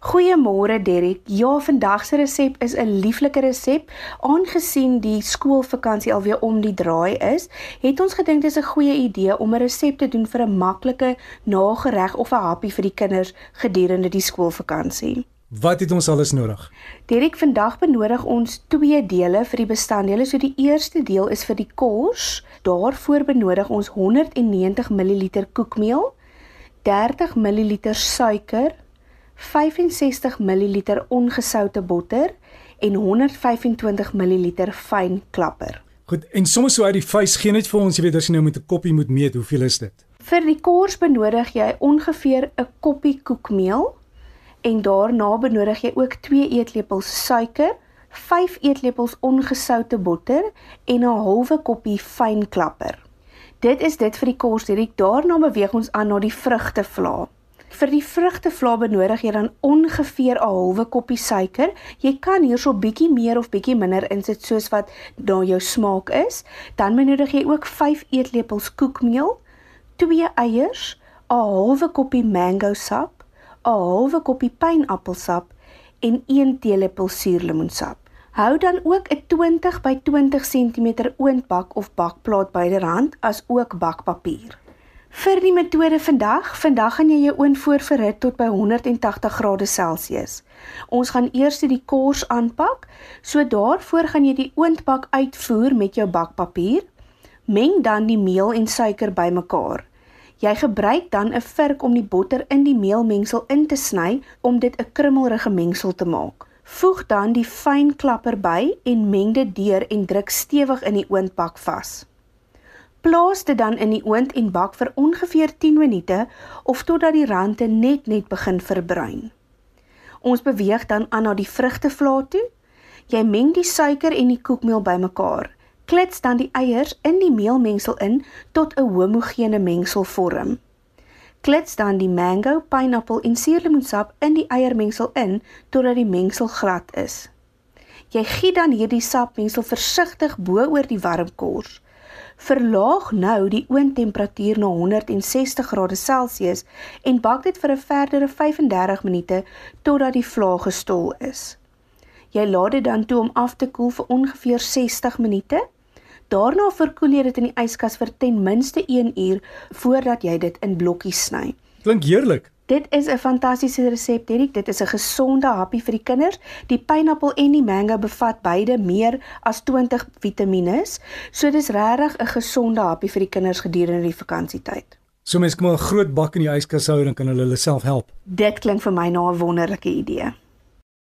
Goeiemôre Derek. Ja, vandag se resep is 'n lieflike resep. Aangesien die skoolvakansie alweer om die draai is, het ons gedink dis 'n goeie idee om 'n resep te doen vir 'n maklike nagereg of 'n happie vir die kinders gedurende die skoolvakansie. Wat het ons alles nodig? Derek, vandag benodig ons twee dele vir die bestanddele. So die eerste deel is vir die kos. Daarvoor benodig ons 190 ml koekmeel, 30 ml suiker, 65 ml ongesoute botter en 125 ml fyn klapper. Goed, en soms so uit die vuis gee net vir ons, jy weet as jy nou met 'n koppie moet meet, hoeveel is dit? Vir die kors benodig jy ongeveer 'n koppie koekmeel en daarna benodig jy ook 2 eetlepels suiker, 5 eetlepels ongesoute botter en 'n halwe koppie fyn klapper. Dit is dit vir die kors, hierdie daarna beweeg ons aan na die vrugtevla. Vir die vrugtevla benodig jy dan ongeveer 'n halwe koppie suiker. Jy kan hierso bietjie meer of bietjie minder insit soos wat na jou smaak is. Dan benodig jy ook 5 eetlepels koekmeel, 2 eiers, 'n halwe koppie mango sap, 'n halwe koppie pynappelsap en 1 teelepel suurlemoensap. Hou dan ook 'n 20 by 20 cm oondbak of bakplaat byderhand as ook bakpapier. Vir die metode vandag, vandag gaan jy jou oond voor verhit tot by 180 grade Celsius. Ons gaan eers die kors aanpak. So daarvoor gaan jy die oondbak uitvoer met jou bakpapier. Meng dan die meel en suiker bymekaar. Jy gebruik dan 'n vurk om die botter in die meelmengsel in te sny om dit 'n krummelrige mengsel te maak. Voeg dan die fyn klapper by en meng dit deur en druk stewig in die oondbak vas. Plaas dit dan in die oond en bak vir ongeveer 10 minute of totdat die rande net net begin verbruin. Ons beweeg dan aan na die vrugtevla toe. Jy meng die suiker en die koekmeel bymekaar. Klits dan die eiers in die meelmengsel in tot 'n homogene mengsel vorm. Klits dan die mango, pineappel en suurlemoensap in die eiermengsel in totdat die mengsel glad is. Jy giet dan hierdie sapmengsel versigtig bo oor die warm kors. Verlaag nou die oondtemperatuur na 160 grade Celsius en bak dit vir 'n verdere 35 minute totdat die vlaag gestol is. Jy laat dit dan toe om af te koel vir ongeveer 60 minute. Daarna verkoel jy dit in die yskas vir ten minste 1 uur voordat jy dit in blokkies sny. Klink heerlik. Dit is 'n fantastiese resep, Derek. Dit is 'n gesonde happie vir die kinders. Die pineappel en die mango bevat beide meer as 20 vitamiene. So dis regtig 'n gesonde happie vir die kinders gedurende die vakansietyd. So mense kan 'n groot bak in die yskas hou en kan hulle hulle self help. Dit klink vir my na 'n wonderlike idee.